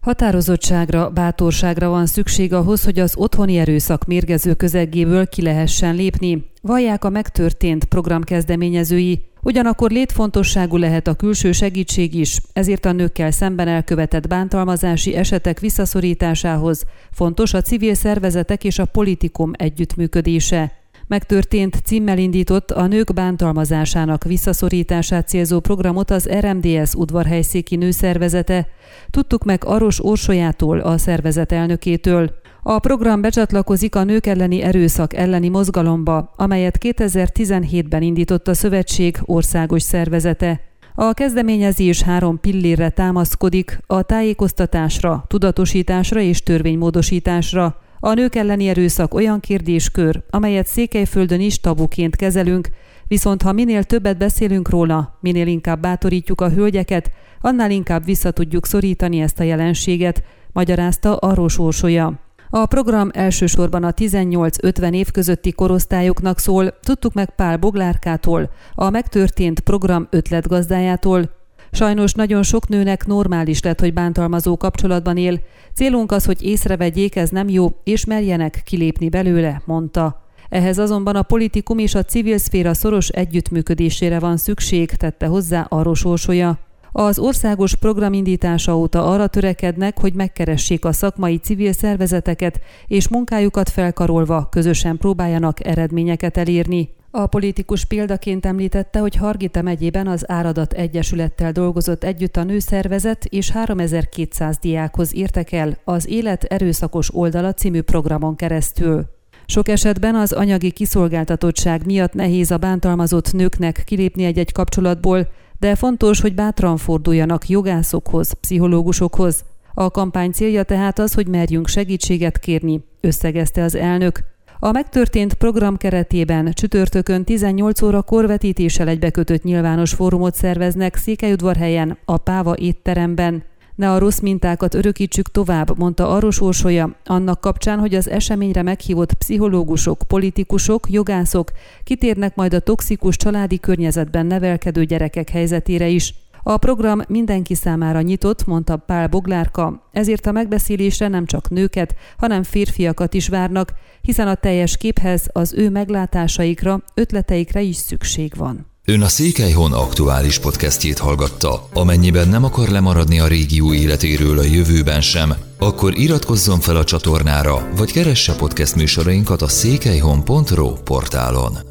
Határozottságra, bátorságra van szükség ahhoz, hogy az otthoni erőszak mérgező közegéből ki lehessen lépni, vallják a megtörtént program kezdeményezői, Ugyanakkor létfontosságú lehet a külső segítség is, ezért a nőkkel szemben elkövetett bántalmazási esetek visszaszorításához fontos a civil szervezetek és a politikum együttműködése. Megtörtént címmel indított a nők bántalmazásának visszaszorítását célzó programot az RMDS udvarhelyszéki nőszervezete. Tudtuk meg Aros Orsolyától, a szervezet elnökétől. A program becsatlakozik a nők elleni erőszak elleni mozgalomba, amelyet 2017-ben indított a szövetség országos szervezete. A kezdeményezés három pillérre támaszkodik, a tájékoztatásra, tudatosításra és törvénymódosításra. A nők elleni erőszak olyan kérdéskör, amelyet Székelyföldön is tabuként kezelünk, viszont ha minél többet beszélünk róla, minél inkább bátorítjuk a hölgyeket, annál inkább vissza tudjuk szorítani ezt a jelenséget, magyarázta Arós Orsolya. A program elsősorban a 18-50 év közötti korosztályoknak szól, tudtuk meg Pál Boglárkától, a megtörtént program ötletgazdájától. Sajnos nagyon sok nőnek normális lett, hogy bántalmazó kapcsolatban él. Célunk az, hogy észrevegyék, ez nem jó, és merjenek kilépni belőle, mondta. Ehhez azonban a politikum és a civil szféra szoros együttműködésére van szükség, tette hozzá arról sorsolja. Az országos program indítása óta arra törekednek, hogy megkeressék a szakmai civil szervezeteket, és munkájukat felkarolva közösen próbáljanak eredményeket elérni. A politikus példaként említette, hogy Hargita megyében az Áradat Egyesülettel dolgozott együtt a nőszervezet, és 3200 diákhoz értek el az Élet erőszakos oldala című programon keresztül. Sok esetben az anyagi kiszolgáltatottság miatt nehéz a bántalmazott nőknek kilépni egy-egy kapcsolatból, de fontos, hogy bátran forduljanak jogászokhoz, pszichológusokhoz. A kampány célja tehát az, hogy merjünk segítséget kérni, összegezte az elnök. A megtörtént program keretében csütörtökön 18 óra korvetítéssel egybekötött nyilvános fórumot szerveznek Székelyudvarhelyen, a Páva étteremben. Ne a rossz mintákat örökítsük tovább, mondta Aros Orsolya, annak kapcsán, hogy az eseményre meghívott pszichológusok, politikusok, jogászok kitérnek majd a toxikus családi környezetben nevelkedő gyerekek helyzetére is. A program mindenki számára nyitott, mondta Pál Boglárka, ezért a megbeszélésre nem csak nőket, hanem férfiakat is várnak, hiszen a teljes képhez az ő meglátásaikra, ötleteikre is szükség van. Ön a Székelyhon aktuális podcastjét hallgatta. Amennyiben nem akar lemaradni a régió életéről a jövőben sem, akkor iratkozzon fel a csatornára, vagy keresse podcast műsorainkat a székelyhon.pro portálon.